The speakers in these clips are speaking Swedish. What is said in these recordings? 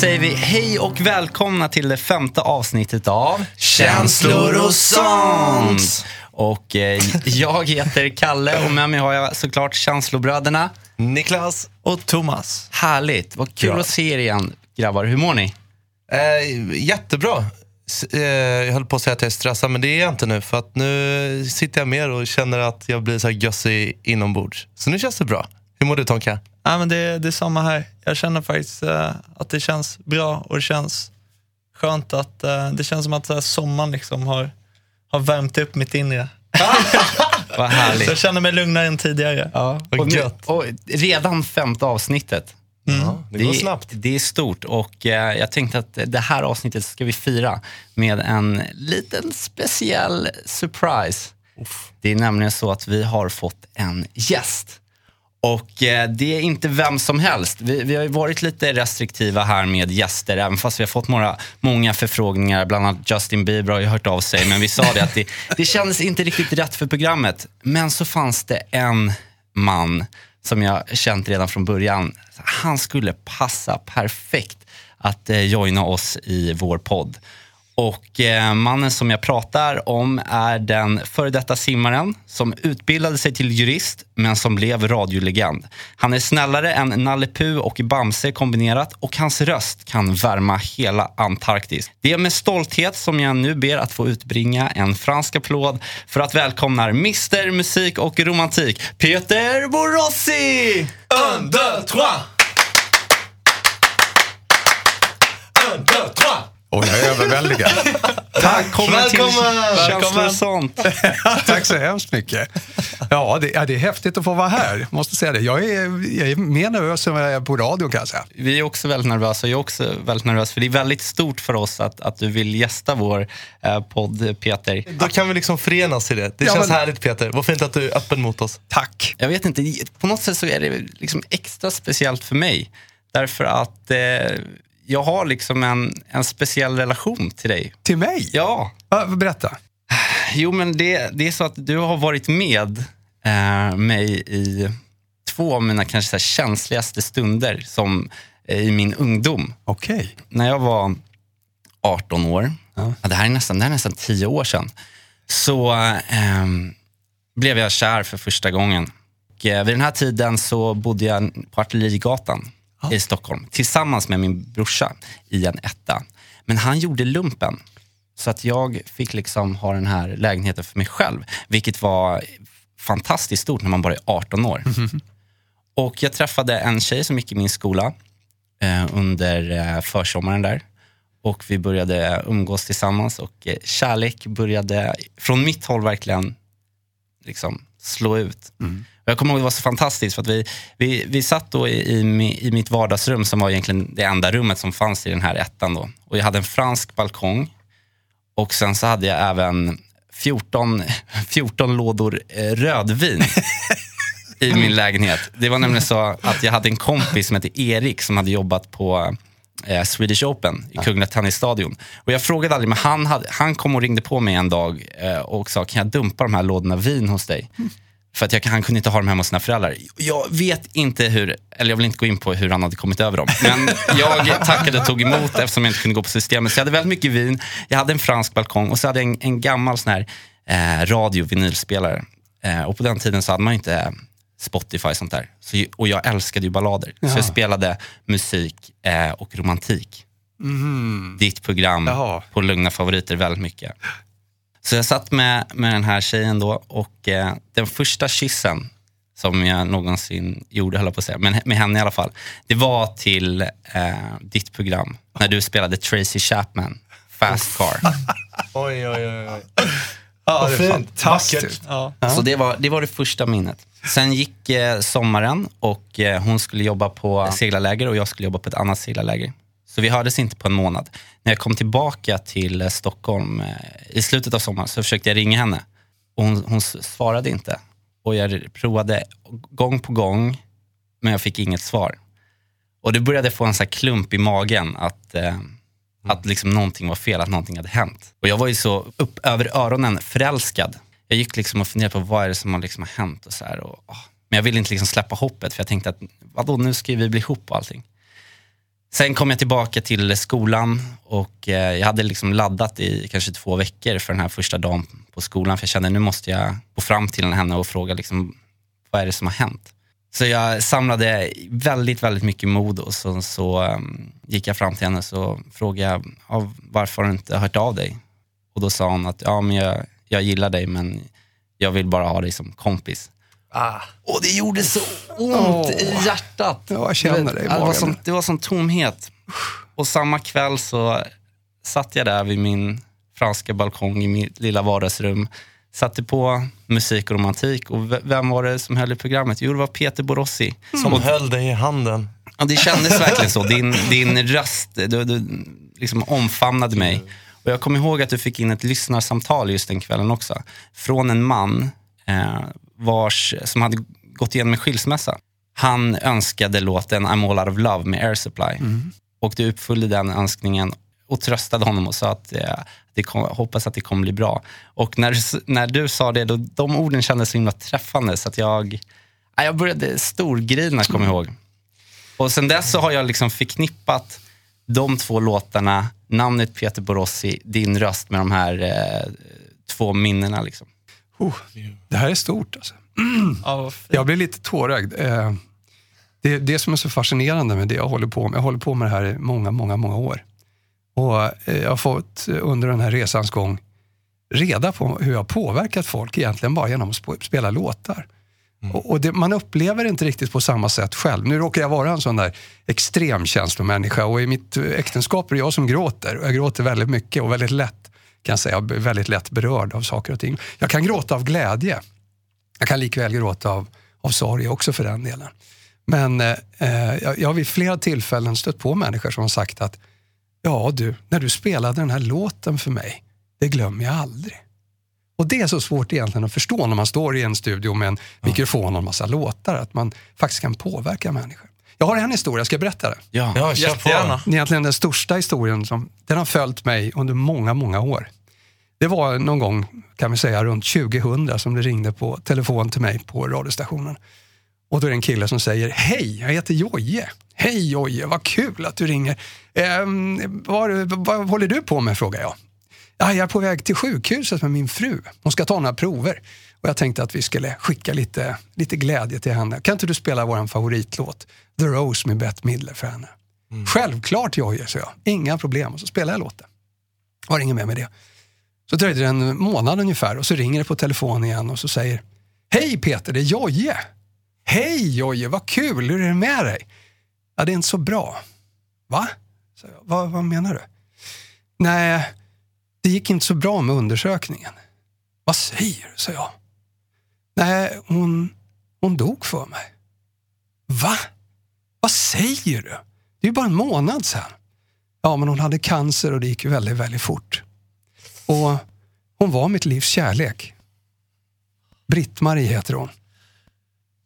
säger vi hej och välkomna till det femte avsnittet av Känslor och sånt. Och eh, jag heter Kalle och med mig har jag såklart känslobröderna. Niklas. Och Thomas. Härligt, vad kul Ja. att se er igen grabbar. Hur mår ni? Eh, jättebra. S- Eh, jag höll på att säga att jag är stressad, men det är jag inte nu. För att nu sitter jag mer och känner att jag blir så här gössig inombords. Så nu känns det bra. Hur mår du Tonka? Ja, men det, det är samma här. Jag känner faktiskt eh, att det känns bra och det känns skönt att eh, det känns som att uh, sommaren liksom har, har värmt upp mitt inre. Vad Så jag härligt. känner mig lugnare än tidigare. Ja, vad och, nu, gött. och redan femte avsnittet. Ja, det går är- snabbt. Det är stort och eh, jag tänkte att det här avsnittet ska vi fira med en liten speciell surprise. Det är nämligen så att vi har fått en gäst. Och eh, det är inte vem som helst. Vi, vi har ju varit lite restriktiva här med gäster, även fast vi har fått några, många förfrågningar. Bland annat Justin Bieber har ju hört av sig, men vi sa det att det, det kändes inte riktigt rätt för programmet. Men så fanns det en man som jag känt redan från början. Han skulle passa perfekt att eh, joina oss i vår podd. Och eh, mannen som jag pratar om är den före detta simmaren som utbildade sig till jurist men som blev radiolegend. Han är snällare än Nalle Puh och Bamse kombinerat och hans röst kan värma hela Antarktis. Det är med stolthet som jag nu ber att få utbringa en fransk applåd för att välkomna Mr Musik och Romantik, Peter Borossi! Un, deux, trois! Un, deux, trois! Och jag är överväldigad. Välkommen till Välkommen! Sånt. Tack så hemskt mycket. Ja det, ja, det är häftigt att få vara här. Måste säga det. Jag är, jag är mer nervös än vad jag är på radion kan jag säga. Vi är också väldigt nervösa. Jag är också väldigt nervös för det är väldigt stort för oss att, att du vill gästa vår eh, podd, Peter. Då kan vi liksom förenas i det. Det Ja, känns men- härligt Peter. Vad fint att du är öppen mot oss. Tack. Jag vet inte, på något sätt så är det liksom extra speciellt för mig. Därför att eh, jag har liksom en, en speciell relation till dig. Till mig? Ja, berätta. jo men det, det är så att du har varit med eh, mig i två av mina kanske så känsligaste stunder som eh, i min ungdom. Okej. när jag var 18 år, Ja. ja. det, här är nästan, det här är nästan 10 år sedan, så ehm, blev jag kär för första gången. Och, eh, vid den här tiden så bodde jag på Artillerigatan i Stockholm tillsammans med min brorsa i en etta. Men han gjorde lumpen. Så att jag fick liksom ha den här lägenheten för mig själv. Vilket var fantastiskt stort när man bara är 18 år. Och jag träffade en tjej som gick i min skola eh, under eh, försommaren där. Och vi började umgås tillsammans och eh, kärlek började från mitt håll verkligen liksom slå ut. Och jag kommer ihåg det var så fantastiskt för att vi, vi, vi satt då i, i, i mitt vardagsrum som var egentligen det enda rummet som fanns i den här ettan då. Och jag hade en fransk balkong och sen så hade jag även 14, 14 lådor eh, rödvin i min lägenhet. Det var nämligen så att jag hade en kompis som hette Erik som hade jobbat på eh, Swedish Open i Kungliga Tennisstadion. Och jag frågade aldrig, men han, hade, han kom och ringde på mig en dag eh, och sa, kan jag dumpa de här lådorna vin hos dig? För att jag, han kunde inte ha dem hemma hos sina föräldrar. Jag vet inte hur, eller jag vill inte gå in på hur han hade kommit över dem. Men jag tackade och tog emot eftersom jag inte kunde gå på systemet. Så jag hade väldigt mycket vin, jag hade en fransk balkong och så hade jag en, en gammal sån här eh, radio vinylspelare. Eh, och på den tiden så hade man inte eh, Spotify och sånt där. Så, och jag älskade ju ballader. Så jag spelade musik eh, och romantik. Ditt program Jaha. på Lugna favoriter väldigt mycket. Så jag satt med, med den här tjejen då och eh, den första kyssen som jag någonsin gjorde, höll jag på att säga, men med henne i alla fall. Det var till eh, ditt program när du spelade Tracy Chapman, Fast Car. Oj, oj, oj. oj. Ja, det är fint. fantastiskt. Ja. Så det var, det var det första minnet. Sen gick eh, sommaren och eh, hon skulle jobba på seglarläger och jag skulle jobba på ett annat seglarläger. Så vi hördes inte på en månad. När jag kom tillbaka till eh, Stockholm eh, i slutet av sommaren så försökte jag ringa henne. Och hon, hon svarade inte. Och jag provade gång på gång, men jag fick inget svar. Och det började få en så klump i magen att, eh, att liksom någonting var fel, att någonting hade hänt. Och jag var ju så upp över öronen förälskad. Jag gick liksom och funderade på vad är det som har, liksom har hänt och så här. Och, åh. Men jag ville inte liksom släppa hoppet för jag tänkte att vadå, nu ska vi bli ihop och allting. Sen kom jag tillbaka till skolan och eh, jag hade liksom laddat i kanske två veckor för den här första dagen på skolan. För jag kände nu måste jag gå fram till henne och fråga liksom, vad är det som har hänt. Så jag samlade väldigt, väldigt mycket mod och så, så um, gick jag fram till henne och frågade jag ja, varför har du inte hört av dig? Och då sa hon att ja, men jag, jag gillar dig men jag vill bara ha dig som kompis. Ah. Och det gjorde så ont Åh. i hjärtat. Ja, jag känner det i det, var magen. som, det var som tomhet. Och samma kväll så satt jag där vid min franska balkong i mitt lilla vardagsrum. Satte på musik och romantik. Och vem var det som höll i programmet? Jo, det var Peter Borossi. Som höll dig i handen. Ja, det kändes verkligen så. Din, din röst, du, du liksom omfamnade mig. Och jag kommer ihåg att du fick in ett lyssnarsamtal just den kvällen också. Från en man eh, vars, som hade gått igenom en skilsmässa. Han önskade låten I'm all out of love med Air Supply. Och du uppfyllde den önskningen och tröstade honom och sa att eh, det kom, hoppas att det kommer bli bra. Och när, när du sa det, då, de orden kändes så himla träffande så att jag, ja, jag började storgrina, kommer jag ihåg. Och sen dess så har jag liksom förknippat de två låtarna, namnet Peter Borossi, din röst med de här eh, två minnena. Liksom. Oh, det här är stort alltså. Ja. Jag blir lite tårögd. Eh, Det är det som är så fascinerande med det jag håller på med. Jag håller på med det här i många, många, många år. Och eh, jag har fått eh, under den här resans gång reda på hur jag har påverkat folk egentligen bara genom att sp- spela låtar. Och, och det, man upplever det inte riktigt på samma sätt själv. Nu råkar jag vara en sån där extrem känslomänniska och i mitt äktenskap är det jag som gråter. Och jag gråter väldigt mycket och väldigt lätt, kan jag säga, Jag blir väldigt lätt berörd av saker och ting. Jag kan gråta av glädje. Jag kan likväl gråta av, av sorg också för den delen. Men eh, eh, jag, jag har vid flera tillfällen stött på människor som har sagt att ja du, när du spelade den här låten för mig, det glömmer jag aldrig. Och det är så svårt egentligen att förstå när man står i en studio med en mikrofon och en massa låtar, att man faktiskt kan påverka människor. Jag har en historia, ska jag berätta det? Ja. Ja, kör Jättegärna. på. egentligen den största historien som den har följt mig under många, många år. Det var någon gång, kan vi säga, runt 2000 som det ringde på telefon till mig på radiostationen. Och då är det en kille som säger, hej, jag heter Joje. Hej Joje, vad kul att du ringer. Ehm, vad, vad håller du på med, frågar jag. Ja, jag är på väg till sjukhuset med min fru. Hon ska ta några prover. Och jag tänkte att vi skulle skicka lite, lite glädje till henne. Kan inte du spela vår favoritlåt, The Rose med Bette Midler för henne? Självklart Jojje, sa jag. Inga problem. Och så spelade jag låten. Var inget mer med det. Så dröjde det en månad ungefär och så ringer det på telefon igen och så säger Hej Peter, det är Jojje. Hej Jojje, vad kul, hur är det med dig? Ja, det är inte så bra. Va? Så vad, vad menar du? Nej, det gick inte så bra med undersökningen. Vad säger du? sa jag. Nej, hon, hon dog för mig. Va? Vad säger du? Det är ju bara en månad sedan. Ja, men hon hade cancer och det gick ju väldigt, väldigt fort. Och hon var mitt livs kärlek. Britt-Marie heter hon.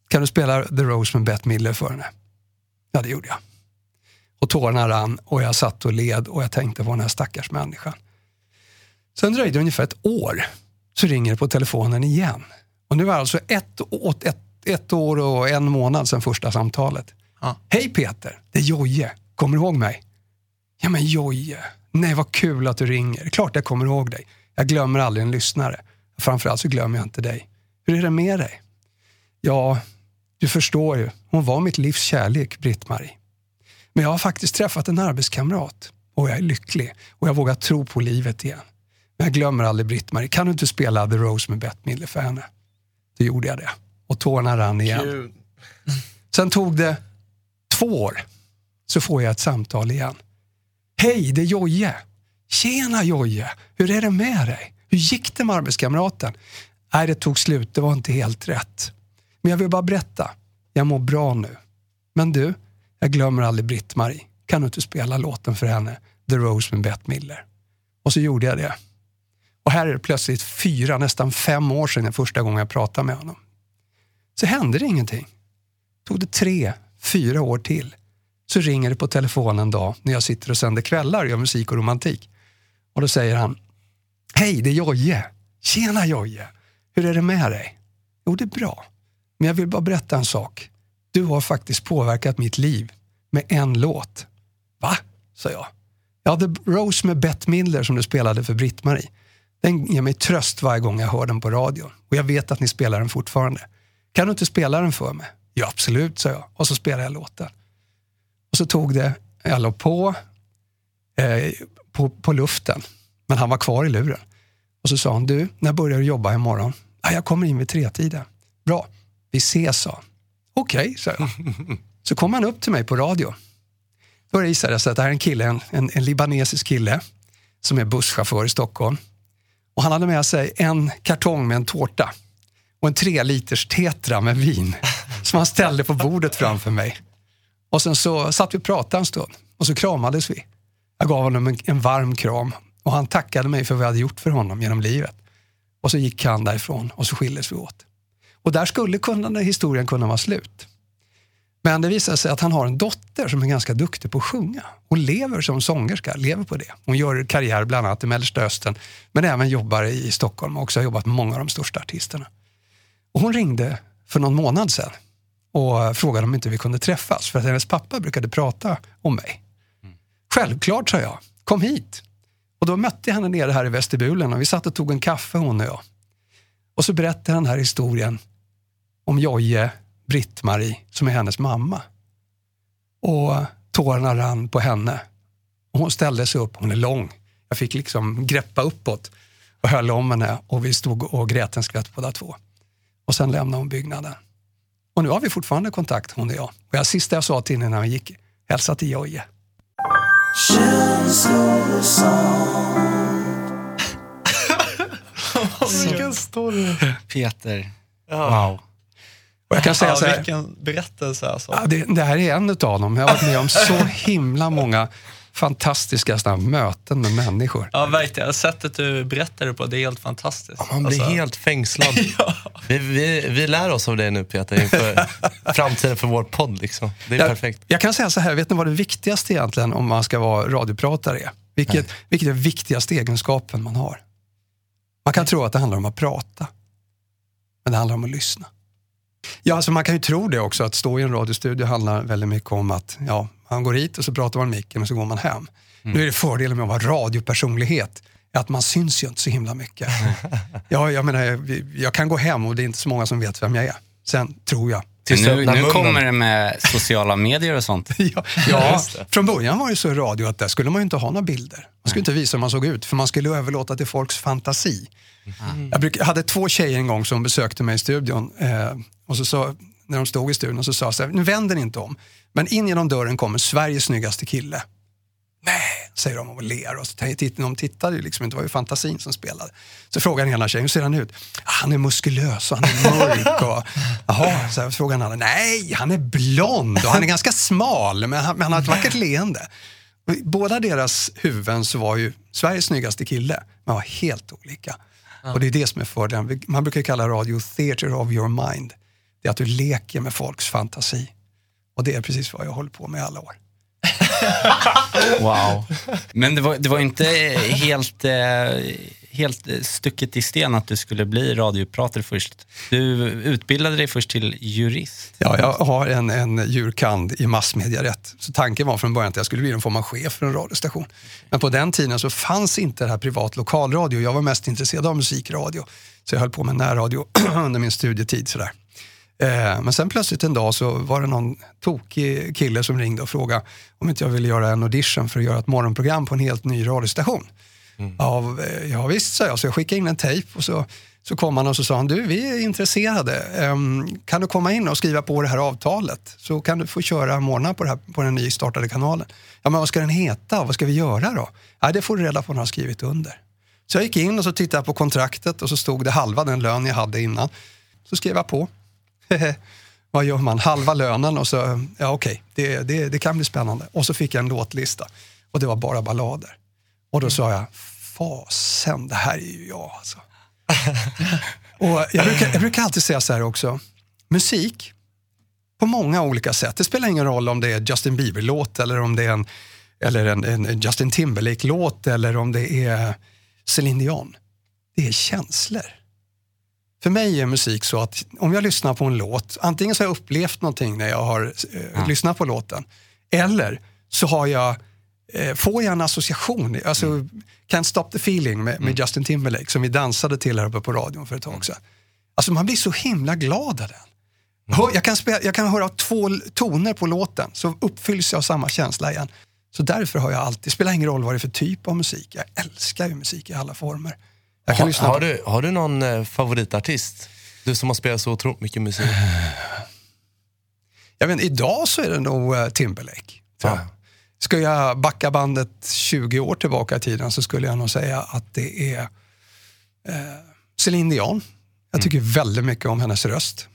Kan du spela The Rose med Bette Midler för henne? Ja, det gjorde jag. Och tårarna rann och jag satt och led och jag tänkte på den här stackars människan. Sen dröjde det ungefär ett år så ringer det på telefonen igen. Och nu är det alltså ett, ett, ett år och en månad sedan första samtalet. Ja. Hej Peter, det är Joje. Kommer du ihåg mig? Ja men Joje, nej vad kul att du ringer. Klart jag kommer ihåg dig. Jag glömmer aldrig en lyssnare. Framförallt så glömmer jag inte dig. Hur är det med dig? Ja, du förstår ju. Hon var mitt livs kärlek, Britt-Marie. Men jag har faktiskt träffat en arbetskamrat och jag är lycklig och jag vågar tro på livet igen. Men jag glömmer aldrig Britt-Marie. Kan du inte spela The Rose med Bette Midler för henne? Då gjorde jag det. Och tårarna rann igen. Sen tog det två år, så får jag ett samtal igen. Hej, det är Joje. Tjena Joje, hur är det med dig? Hur gick det med arbetskamraten? Nej, det tog slut, det var inte helt rätt. Men jag vill bara berätta, jag mår bra nu. Men du, jag glömmer aldrig Britt-Marie. Kan du inte spela låten för henne, The Rose med Bette Miller. Och så gjorde jag det. Och här är det plötsligt fyra, nästan fem år sedan jag första gången jag pratade med honom. Så hände det ingenting tog det tre, fyra år till. Så ringer det på telefonen en dag när jag sitter och sänder kvällar och gör musik och romantik. Och då säger han, hej det är Jojje, Tjena Jojje, hur är det med dig? Jo det är bra, men jag vill bara berätta en sak. Du har faktiskt påverkat mitt liv med en låt. Va? sa jag. Ja, The Rose med Bette Midler som du spelade för Britt-Marie. Den ger mig tröst varje gång jag hör den på radion. Och jag vet att ni spelar den fortfarande. Kan du inte spela den för mig? Ja, absolut, sa jag. Och så spelade jag låten. Och så tog det, jag låg på, eh, på, på luften. Men han var kvar i luren. Och så sa han, du, när börjar du jobba imorgon? Ja, jag kommer in vid tretiden. Bra, vi ses, sa. Okej, okay, sa jag. Så kom han upp till mig på radio. Då visade det sig att det här är en kille, en, en, en libanesisk kille som är busschaufför i Stockholm. Och han hade med sig en kartong med en tårta och en tre liters tetra med vin som han ställde på bordet framför mig. Och sen så satt vi och pratade en stund och så kramades vi. Jag gav honom en, en varm kram och han tackade mig för vad jag hade gjort för honom genom livet. Och så gick han därifrån och så skildes vi åt. Och där skulle kunna, historien kunna vara slut. Men det visade sig att han har en dotter som är ganska duktig på att sjunga. Hon lever som sångerska, lever på det. Hon gör karriär bland annat i Mellersta Östern, men även jobbar i Stockholm och också har jobbat med många av de största artisterna. Och hon ringde för någon månad sedan och frågade om inte vi kunde träffas, för att hennes pappa brukade prata om mig. Mm. Självklart, sa jag. Kom hit. Och då mötte jag henne nere här i vestibulen och vi satt och tog en kaffe hon och jag. Och så berättade den här historien om Jojje Britt-Marie, som är hennes mamma. Och tårarna rann på henne. Och hon ställde sig upp, hon är lång. Jag fick liksom greppa uppåt och höll om henne och vi stod och grät en skvätt båda två. Och sen lämnade hon byggnaden. Och nu har vi fortfarande kontakt, hon och jag. Och det sista jag sa till henne när vi gick, hälsa till Jojje. Vilken story. Peter, wow. Och jag kan säga så här, vilken berättelse alltså. Ja, det, det, här är en av dem. Jag har varit med om så himla många fantastiska möten med människor. Ja, verkligen. Sättet du berättar det på, det är helt fantastiskt. Ja, man blir alltså. helt fängslad. ja. vi, vi, vi lär oss av det nu Peter, inför framtiden för vår podd. Liksom. Det är jag, perfekt. Jag kan säga så här, vet ni vad det viktigaste egentligen om man ska vara radiopratare är? Vilket, vilket är viktigaste egenskapen man har? Man kan tro att det handlar om att prata, men det handlar om att lyssna. Ja, alltså man kan ju tro det också, att stå i en radiostudio handlar väldigt mycket om att ja, man går hit och så pratar man micken och så går man hem. Mm. Nu är det fördelen med att vara radiopersonlighet, att man syns ju inte så himla mycket. ja, jag, menar, jag, jag kan gå hem och det är inte så många som vet vem jag är. Sen tror jag nu, nu kommer det med sociala medier och sånt. ja, ja från början var det så i radio att där skulle man ju inte ha några bilder. Man skulle inte visa hur man såg ut, för man skulle överlåta till folks fantasi. Mm. Jag, bruk, jag hade två tjejer en gång som besökte mig i studion. Eh, och så, så när de stod i studion så sa jag så här, nu vänder ni inte om. Men in genom dörren kommer Sveriges snyggaste kille. Nej, säger de och ler. Och så de tittade ju liksom inte, det var ju fantasin som spelade. Så frågar den ena tjejen, hur ser han ut? Ah, han är muskulös och han är mörk. Och, jaha, så frågar den andra, nej, han är blond och han är ganska smal, men han, men han har ett vackert leende. båda deras huvuden så var ju Sveriges snyggaste kille, men var helt olika. Ja. Och det är det som är fördelen. Man brukar kalla radio theater of your mind. Det är att du leker med folks fantasi. Och det är precis vad jag håller på med alla år. wow. Men det var, det var inte helt, eh, helt stucket i sten att du skulle bli radiopratare först. Du utbildade dig först till jurist. Ja, jag har en, en jurkand i massmediarätt. Så tanken var från början att jag skulle bli någon form av chef för en radiostation. Men på den tiden så fanns inte det här privat lokalradio. Jag var mest intresserad av musikradio. Så jag höll på med närradio under min studietid. Sådär. Eh, men sen plötsligt en dag så var det någon tokig kille som ringde och frågade om inte jag ville göra en audition för att göra ett morgonprogram på en helt ny radiostation. Mm. Ja, ja visst, sa jag. Så jag skickade in en tejp och så, så kom han och så sa han, du vi är intresserade. Um, kan du komma in och skriva på det här avtalet? Så kan du få köra morgnar på, på den nystartade kanalen. Ja, men vad ska den heta? Vad ska vi göra då? Ja, det får du reda på när du har skrivit under. Så jag gick in och så tittade på kontraktet och så stod det halva den lön jag hade innan. Så skrev jag på. vad gör man? Halva lönen och så, ja okej, okay, det, det, det kan bli spännande. Och så fick jag en låtlista och det var bara ballader. Och då mm. sa jag, fasen, det här är ju jag alltså. och jag brukar, jag brukar alltid säga så här också, musik, på många olika sätt. Det spelar ingen roll om det är Justin Bieber-låt eller om det är en, eller en, en Justin Timberlake-låt eller om det är Céline Dion. Det är känslor. För mig är musik så att om jag lyssnar på en låt, antingen så har jag upplevt någonting när jag har eh, ja. lyssnat på låten, eller så har jag eh, får jag en association. Alltså, Can't stop the feeling med, med Justin Timberlake som vi dansade till här uppe på radion för ett tag sedan. Alltså man blir så himla glad av den. Hör, jag, kan spela, jag kan höra två toner på låten så uppfylls jag av samma känsla igen. Så därför har jag alltid, spelar ingen roll vad det är för typ av musik, jag älskar ju musik i alla former. Jag kan Har, lyssna har, du, har du någon eh, favoritartist? Du som har spelat så otroligt mycket musik. jag vet, idag så är det nog uh, Timberlake. Ja. Ska jag backa bandet 20 år tillbaka i tiden så skulle jag nog säga att det är eh, Celine Dion. Jag tycker väldigt mycket om hennes röst.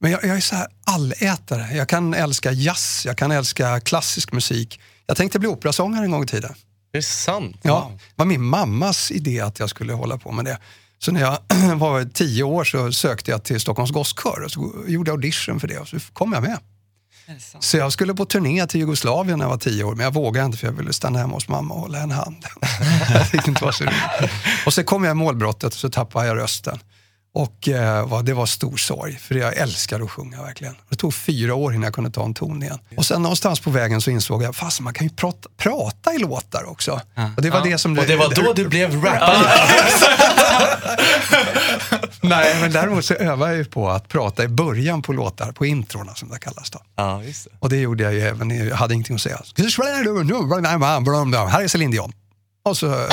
Men jag, jag är så här allätare. Jag kan älska jazz, jag kan älska klassisk musik. Jag tänkte bli operasångare en gång i tiden. Det är sant. Ja, det var min mammas idé att jag skulle hålla på med det. Så när jag var tio år så sökte jag till Stockholms Gosskör och så gjorde jag audition för det och så kom jag med. Så jag skulle på turné till Jugoslavien när jag var tio år, men jag vågade inte för jag ville stanna hemma hos mamma och hålla en hand. jag inte det var så. Och så kom jag i målbrottet och så tappade jag rösten. Och eh, det var stor sorg, för jag älskar att sjunga verkligen. Det tog fyra år innan jag kunde ta en ton igen. Och sen någonstans på vägen så insåg jag, fast man kan ju prata, prata i låtar också. Och det var det som... Och det var då du blev rappare. Nej, men däremot så övade jag ju på att prata i början på låtar, på introna som det kallas då. Ja, just det. Och det gjorde jag ju även, jag hade ingenting att säga. Här är Celine Dion. Och så.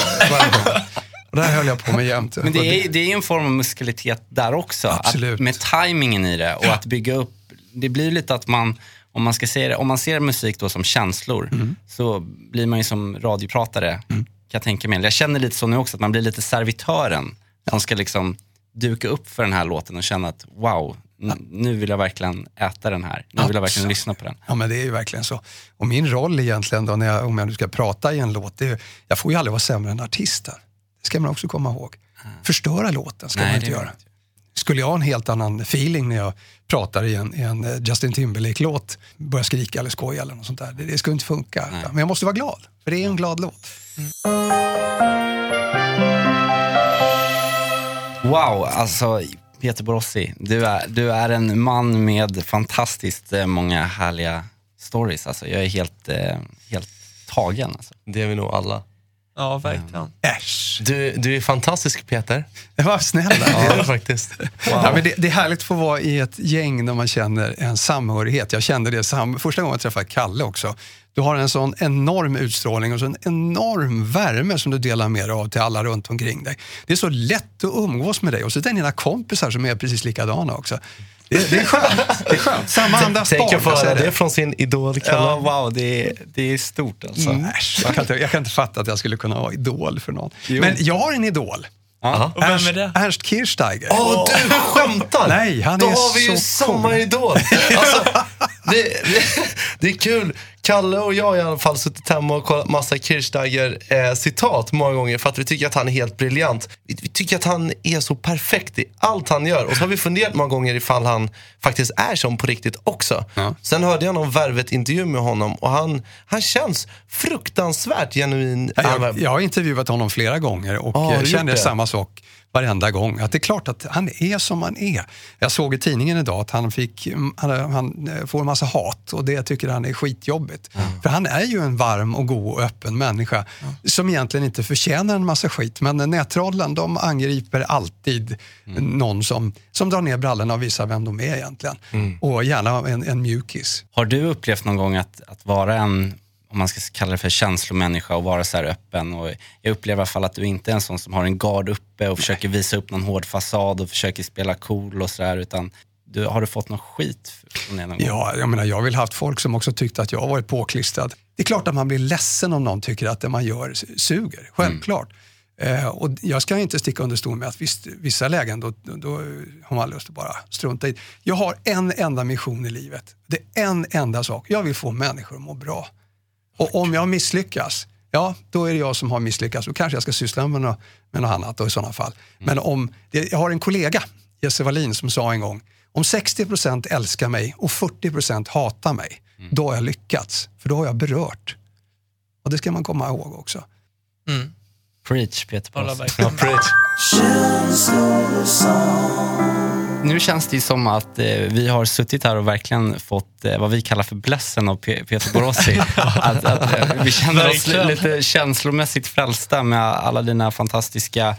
Och det här höll jag på med jämt. Men det är, det är en form av muskalitet där också. Absolut. Att, med tajmingen i det och att bygga upp. Det blir lite att man, om man, ska se det, om man ser musik då som känslor, Mm. så blir man ju som radiopratare, kan jag tänka mig. Jag känner lite så nu också, att man blir lite servitören som ska liksom duka upp för den här låten och känna att wow, n- nu vill jag verkligen äta den här. Nu vill jag verkligen lyssna på den. Ja, men det är ju verkligen så. Och min roll egentligen då, när jag, om jag nu ska prata i en låt, det är, jag får ju aldrig vara sämre än artisten. Det ska man också komma ihåg. Förstöra låten ska Nej, man inte göra. inte. Skulle jag ha en helt annan feeling när jag pratar i en, i en eh, Justin Timberlake-låt, börja skrika eller skoja eller något sånt där, det, det skulle inte funka. Men jag måste vara glad, för det är en glad låt. Wow, alltså Peter Borossi, du är, du är en man med fantastiskt eh, många härliga stories. Alltså, jag är helt, eh, helt tagen. Alltså. Det är vi nog alla. Ja, verkligen. Äsch, Du, du är fantastisk Peter. det var snäll. Ja, faktiskt. Ja, men det, det är härligt att få vara i ett gäng där man känner en samhörighet. Jag kände det sam första gången jag träffade Kalle också. Du har en sån enorm utstrålning och så en enorm värme som du delar med dig av till alla runt omkring dig. Det är så lätt att umgås med dig och så är det dina kompisar som är precis likadana också. Det, det är skönt. Det är skönt. Samma andas Tänk barn. att få höra det. från sin idol Kalle. Ja, wow, det är, det är stort alltså. Mm, jag, kan inte, jag kan inte fatta att jag skulle kunna vara idol för någon. Men jag har en idol. Ja. Och vem är det? Ernst Kirchsteiger. Åh, du skämtar! Nej, han Då är har vi ju så samma idol. Alltså, det, det, det är kul. Kalle och jag har i alla fall suttit hemma och kollat massa Kirchsteiger-citat många gånger för att vi tycker att han är helt briljant. Vi, vi tycker att han är så perfekt i allt han gör. Och så har vi funderat många gånger ifall han faktiskt är som på riktigt också. Ja. Sen hörde jag någon Värvet-intervju med honom och han, han känns fruktansvärt genuin. Jag, jag har intervjuat honom flera gånger och du känner samma sak varenda gång. Att det är klart att han är som han är. Jag såg i tidningen idag att han, fick, han, han eh, får en massa hat och det tycker han är skitjobbigt. För han är ju en varm och god och öppen människa som egentligen inte förtjänar en massa skit. Men nättrollen de angriper alltid någon som, som drar ner brallorna och visar vem de är egentligen. Och gärna en, en mjukis. Har du upplevt någon gång att, att vara en, om man ska kalla det för känslomänniska och vara så här öppen? Och jag upplever i alla fall att du inte är en sån som har en gard uppe och försöker visa upp någon hård fasad och försöker spela cool och sådär. Utan du, har du fått någon skit från det någon gång? Ja, jag menar, jag har väl haft folk som också tyckte att jag har varit påklistrad. Det är klart att man blir ledsen om någon tycker att det man gör suger, självklart. Eh, och jag ska inte sticka under stol med att visst, vissa lägen då, då har man lust att bara strunta i. Jag har en enda mission i livet. Det är en enda sak. Jag vill få människor att må bra. Och om jag misslyckas, ja då är det jag som har misslyckats. Då kanske jag ska syssla med något, med något annat då, i sådana fall. Men om, jag har en kollega, Jesse Wallin, som sa en gång, om 60% älskar mig och 40% hatar mig, då har jag lyckats. För då har jag berört. Och det ska man komma ihåg också. Preach Peter Alla Borossi. verkligen. Preach. Nu känns det som att eh, vi har suttit här och verkligen fått eh, vad vi kallar för blessen av P- Peter Borossi. att, att, eh, vi känner oss lite känslomässigt frälsta med alla dina fantastiska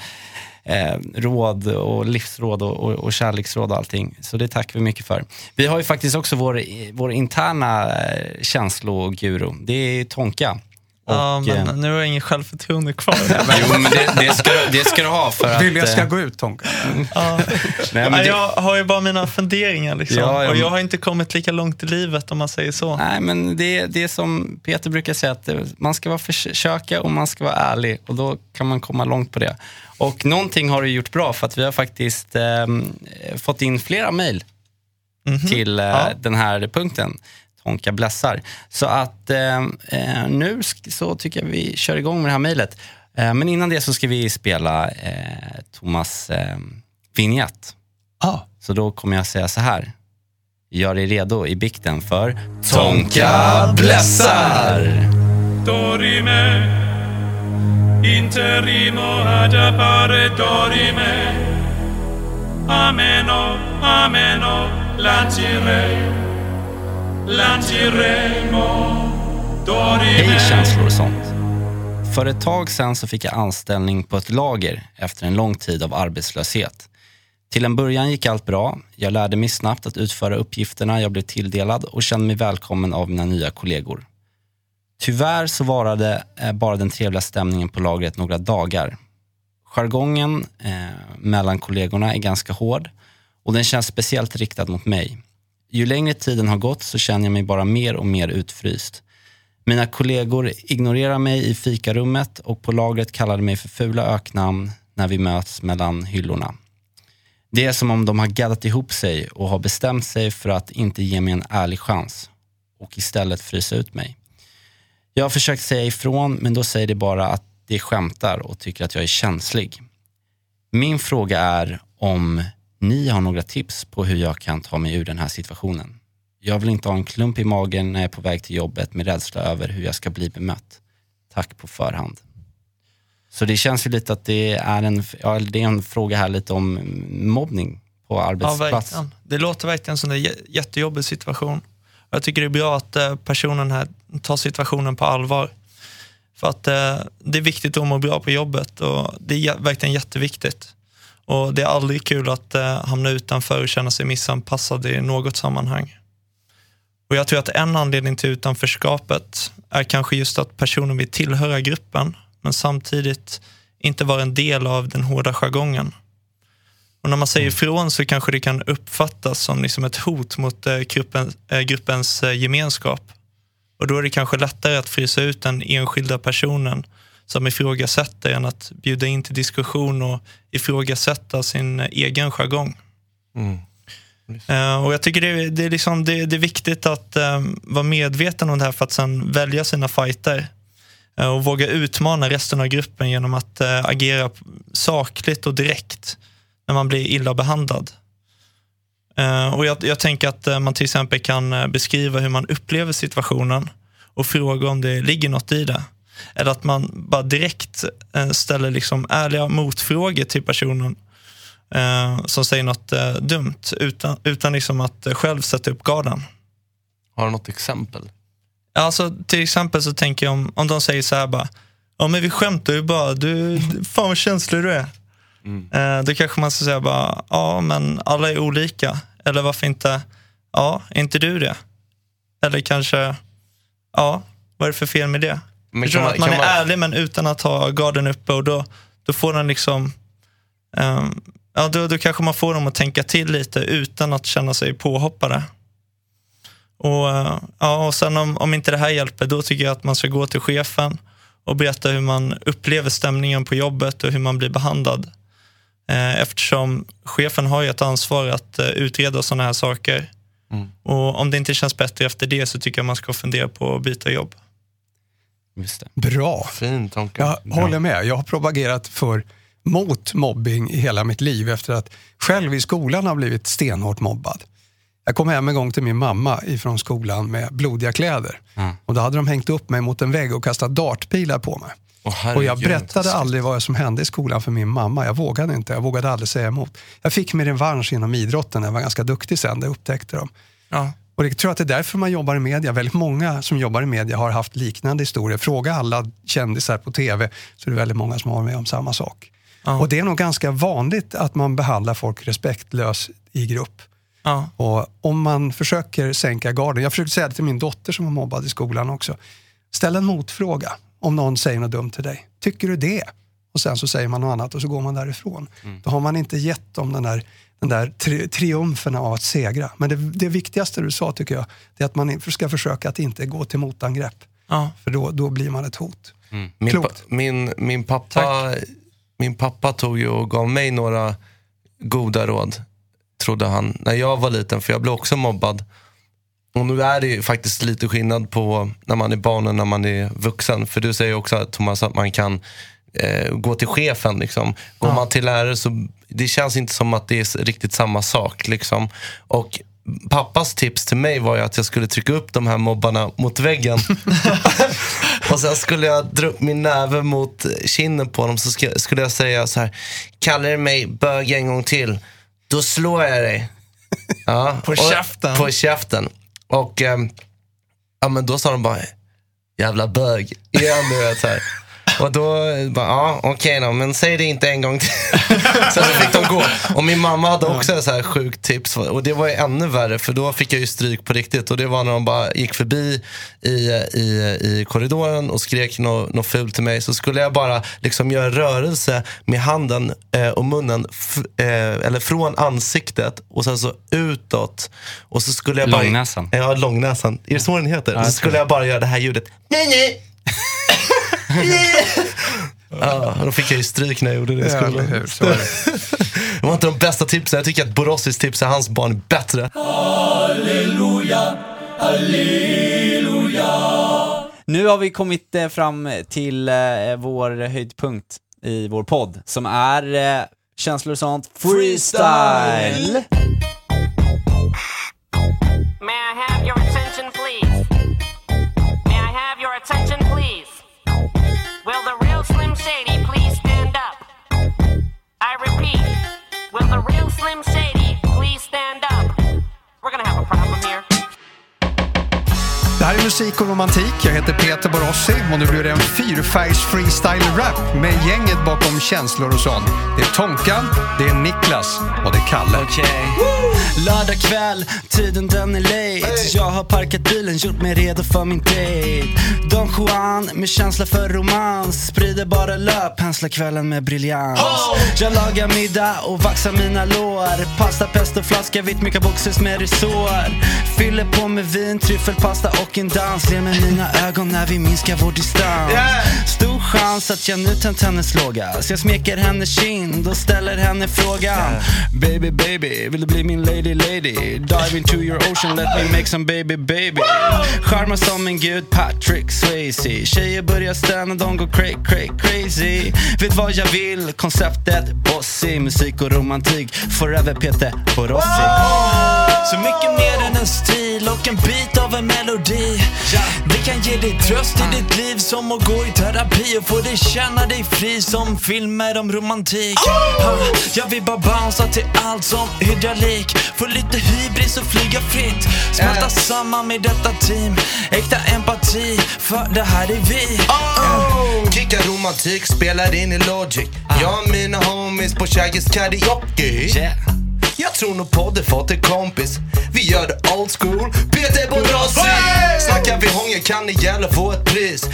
eh, råd och livsråd och, och, och kärleksråd och allting. Så det tackar vi mycket för. Vi har ju faktiskt också vår, vår interna eh, känsloguru. Det är Tonka. Ja, Och, men eh, nu har jag ingen självförtroende kvar. Jo, men det, det, ska, det ska du ha för att... Vill jag ska eh, gå ut Tonka? ja. nej, det- Jag har ju bara mina funderingar liksom. Ja, ja, och jag har inte kommit lika långt i livet om man säger så. Nej, men det, det är som Peter brukar säga, att det- man ska vara försöka och man ska vara ärlig och då kan man komma långt på det. Och någonting har du gjort bra för att vi har faktiskt ehm, fått in flera mejl Mhm. till eh, Ja. den här punkten. Tonka blessar. Så att ehm, eh, nu så tycker jag vi kör igång med det här mejlet. Eh, men innan det så ska vi spela eh, Thomas eh, vignett. Ah. Så då kommer jag säga så här. Gör dig redo i bikten för Tonka blessar! dorime interimo ad appare dorime ameno ameno lancire lanciremo dorime Hej känslor och sånt. För ett tag sen så fick jag anställning på ett lager efter en lång tid av arbetslöshet. Till en början gick allt bra. Jag lärde mig snabbt att utföra uppgifterna jag blev tilldelad och kände mig välkommen av mina nya kollegor. Tyvärr så varade eh, bara den trevliga stämningen på lagret några dagar. Jargongen eh, mellan kollegorna är ganska hård och den känns speciellt riktad mot mig. Ju längre tiden har gått så känner jag mig bara mer och mer utfryst. Mina kollegor ignorerar mig i fikarummet och på lagret kallade mig för fula öknamn när vi möts mellan hyllorna. Det är som om de har gaddat ihop sig och har bestämt sig för att inte ge mig en ärlig chans och istället frysa ut mig. Jag har försökt säga ifrån men då säger de bara att de skämtar och tycker att jag är känslig. Min fråga är om ni har några tips på hur jag kan ta mig ur den här situationen. Jag vill inte ha en klump i magen när jag är på väg till jobbet med rädsla över hur jag ska bli bemött. Tack på förhand. Så det känns ju lite att det är en, ja, det är en fråga här lite om mobbning på Ja, arbetsplats. verkligen. Det låter verkligen som en jä- jättejobbig situation. Jag tycker det är bra att eh, personen här tar situationen på allvar. För att eh, det är viktigt att må bra på jobbet och det är verkligen jätteviktigt. Och det är aldrig kul att eh, hamna utanför och känna sig missanpassad i något sammanhang. Och jag tror att en anledning till utanförskapet är kanske just att personen vill tillhöra gruppen men samtidigt inte vara en del av den hårda jargongen. Och när man säger ifrån så kanske det kan uppfattas som liksom ett hot mot eh, gruppen, eh, gruppens eh, gemenskap. Och då är det kanske lättare att frysa ut den enskilda personen som ifrågasätter än att bjuda in till diskussion och ifrågasätta sin egen jargong. Mm. Eh, och jag tycker det är, det är, liksom, det, det är viktigt att eh, vara medveten om det här för att sen välja sina fighter. Eh, och våga utmana resten av gruppen genom att eh, agera sakligt och direkt när man blir illa behandlad. Eh, och jag, jag tänker att man till exempel kan beskriva hur man upplever situationen och fråga om det ligger något i det. Eller att man bara direkt eh, ställer liksom ärliga motfrågor till personen eh, som säger något eh, dumt utan, utan liksom att eh, själv sätta upp garden. Har du något exempel? Alltså, till exempel så tänker jag om, om de säger så här bara, ja men vi skämtar ju bara, du, fan vad känslig du är. Eh, då kanske man ska säga bara, ja men alla är olika. Eller varför inte, ja, är inte du det? Eller kanske, ja, vad är det för fel med det? Men kan man- att man kan är man- ärlig men utan att ha garden uppe och då, då får den liksom, ehm, ja då, då kanske man får dem att tänka till lite utan att känna sig påhoppade. Och, eh, ja, och sen om, om inte det här hjälper, då tycker jag att man ska gå till chefen och berätta hur man upplever stämningen på jobbet och hur man blir behandlad. Eh, Eftersom chefen har ju ett ansvar att eh, utreda sådana här saker. Och om det inte känns bättre efter det så tycker jag man ska fundera på att byta jobb. Just det. Bra. Fin Tonka. Jag håller med. Jag har propagerat för mot mobbing i hela mitt liv efter att själv i skolan har blivit stenhårt mobbad. Jag kom hem en gång till min mamma ifrån skolan med blodiga kläder. Ja. Och då hade de hängt upp mig mot en vägg och kastat dartpilar på mig. Åh, Och jag berättade aldrig vad som hände i skolan för min mamma. Jag vågade inte. Jag vågade aldrig säga emot. Jag fick min revansch inom idrotten. Jag var ganska duktig sen. Det upptäckte de. Ja. Och jag tror att det är därför man jobbar i media. Väldigt många som jobbar i media har haft liknande historier. Fråga alla kändisar på TV så är det väldigt många som har med om samma sak. Ja. Och det är nog ganska vanligt att man behandlar folk respektlöst i grupp. Ja. Och om man försöker sänka garden, jag försökte säga det till min dotter som var mobbad i skolan också. Ställ en motfråga om någon säger något dumt till dig. Tycker du det? Och sen så säger man något annat och så går man därifrån. Då har man inte gett dem den där, den där tri triumfen av att segra. Men det, det viktigaste du sa tycker jag, det är att man ska försöka att inte gå till motangrepp. Ja. För då, då blir man ett hot. Min, Klokt. pa- min, min, pappa, min pappa tog ju och gav mig några goda råd, trodde han, när jag var liten, för jag blev också mobbad. Och nu är det ju faktiskt lite skillnad på när man är barn och när man är vuxen. För du säger också Thomas att man kan eh, gå till chefen. Liksom. Går man till lärare så det känns inte som att det är riktigt samma sak. Liksom. Och pappas tips till mig var ju att jag skulle trycka upp de här mobbarna mot väggen. och sen skulle jag dra upp min näve mot kinden på dem så skulle jag säga så här. Kallar du mig bög en gång till, då slår jag dig. Ja, På och- käften? På käften. Och ehm, ja, men då sa de bara, jävla bög. Igen, du vet så här. Och då, bara, ja okej då, men säg det inte en gång till. Sen så fick de gå. Och min mamma hade också så här sjukt tips. Och det var ju ännu värre, för då fick jag ju stryk på riktigt. Och det var när de bara gick förbi i, i, i korridoren och skrek något nå fult till mig. Så skulle jag bara liksom göra rörelse med handen eh, och munnen, eh, eller från ansiktet och sen så utåt. Och så skulle jag bara... Långnäsan. Ja, långnäsan. Är det så den heter? jag så skulle jag bara göra det här ljudet. Nej, nej. ja, då fick jag ju stryk när jag gjorde det i Ja, skolan. hur? Så är det. Det var inte de bästa tipsen. Jag tycker att Borossis tips är hans barn bättre. Nu har vi kommit eh, fram till eh, vår höjdpunkt i vår podd som är eh, känslor och sånt freestyle. Det här är musik och romantik. Jag heter Peter Borossi och nu blir det en fyrfärgs freestyle-rap med gänget bakom känslor och sånt. Det är Tonkan, det är Niklas och det är Kalle. Okej. Lördag kväll, tiden den är late. Jag har parkat bilen, gjort mig redo för min date. Don Juan med känsla för romans. Sprider bara löp, penslar kvällen med briljans. Jag lagar middag och vaxar mina lår. Pasta, pesto, flaska, vitt, mycket boxes med resår. Fyller på med vin, tryffelpasta och en dans. Ler med mina ögon när vi minskar vår distans. Stor chans att jag nu tänt hennes låga. Så jag smeker hennes kind och ställer henne frågan. Baby, baby, vill du bli min lady, lady? Dive into your ocean, let me make some baby, baby. Charmar som en gud, Patrick Swayze. Tjejer börjar stöna, de går cray, cray, crazy. Vet vad jag vill, konceptet bossy. Musik och romantik, forever Peter Borossi. Så mycket mer än en stil och en bit av en melodi Det kan ge dig tröst i ditt liv som att gå i terapi och få dig känna dig fri som filmer om romantik. Ha, Jag vill bara bouncea till allt som hydraulik. Få lite hybris och flyga fritt. Smälta samman med detta team. Äkta empati, för det här är vi. Kicka romantik, spelar in i Logic. Jag och mina homies på Shaggy's karaoke. Jag tror nog podden fått en kompis. Vi gör det old school. Vi hångel kan det gälla få ett pris.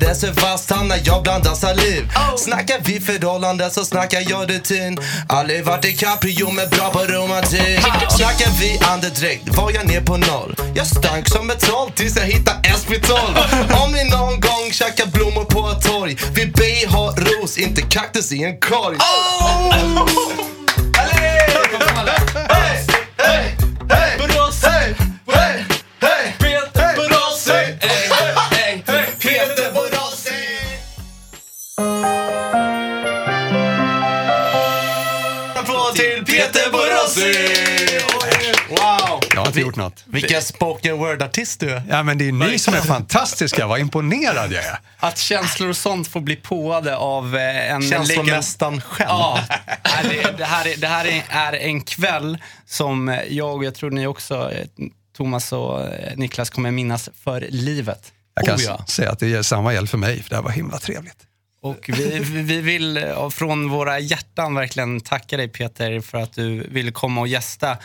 Det sig fast när jag blandar saliv. Snackar vi förhållande så snackar jag rutin. Aldrig varit i Caprio men bra på romantik. Snackar vi andedräkt var jag ner på noll. Jag stank som ett troll tills jag hittade SP12. Om ni någon gång käkar blommor på ett torg. Vi be ha ros, inte kaktus i en korg. Applåd Wow! Jag har inte gjort något. Vilken spoken word-artist du är. Ja, men det är ni som är fantastiska. Vad imponerad jag är. Att känslor och sånt får bli påade av eh, en Känslomästaren själv. Ja, det, det här, är, det här är, är en kväll som jag och jag tror ni också, eh, Thomas och eh, Niklas, kommer minnas för livet. Jag kan Oh, ja. säga att det ger samma gäll för mig, för det här var himla trevligt. Och vi, vi vill eh, från våra hjärtan verkligen tacka dig Peter för att du ville komma och gästa,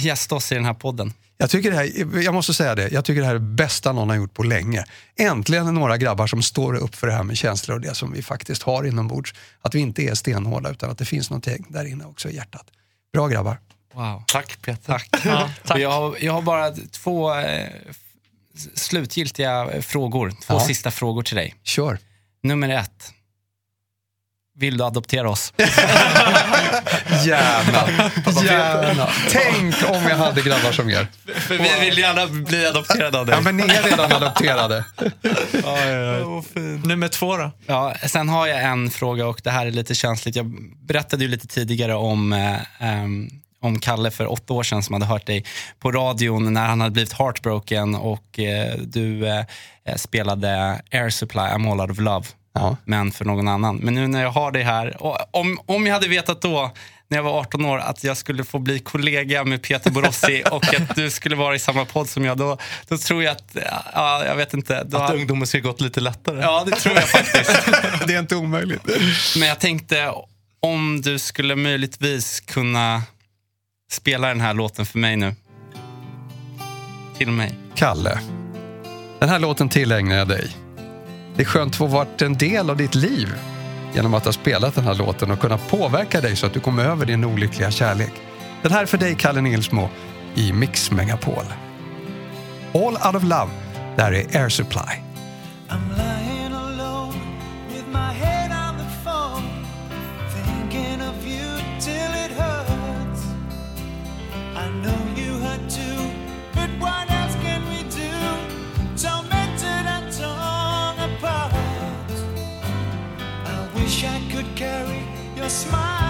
gästa oss i den här podden. Jag, tycker det här, jag måste säga det, jag tycker det här är det bästa någon har gjort på länge. Äntligen några grabbar som står upp för det här med känslor och det som vi faktiskt har inombords. Att vi inte är stenhårda utan att det finns någonting där inne också i hjärtat. Bra grabbar. Wow. Tack Peter. Tack. Och Jag, har, jag har bara två eh, slutgiltiga frågor, två Ja. sista frågor till dig. Kör. Nummer ett. Vill du adoptera oss? Gärna. Gärna. Tänk om jag hade grabbar som er. För vi vill gärna bli adopterade av dig. Ja, men ni är redan adopterade. Nummer två då? Ja, sen har jag en fråga och det här är lite känsligt. Jag berättade ju lite tidigare om, eh, ehm, om Kalle för åtta år sedan som hade hört dig på radion när han hade blivit heartbroken och eh, du eh, spelade Air Supply, I'm all out of love. Ja. Men för någon annan. Men nu när jag har dig här, och om, om jag hade vetat då när jag var 18 år att jag skulle få bli kollega med Peter Borossi och att du skulle vara i samma podd som jag, då, då tror jag att, ja, jag vet inte. Då Att hade- ungdomen ska gått lite lättare. Ja, det tror jag faktiskt. Det är inte omöjligt. Men jag tänkte om du skulle möjligtvis kunna spela den här låten för mig nu. Till mig. Kalle, den här låten tillägnar jag dig. Det är skönt att få varit en del av ditt liv genom att ha spelat den här låten och kunna påverka dig så att du kommer över din olyckliga kärlek. Den här är för dig, Kalle Nilsmo, i Mix Megapol. All out of love, där är Air Supply. I'm lying alone with my head could carry your smile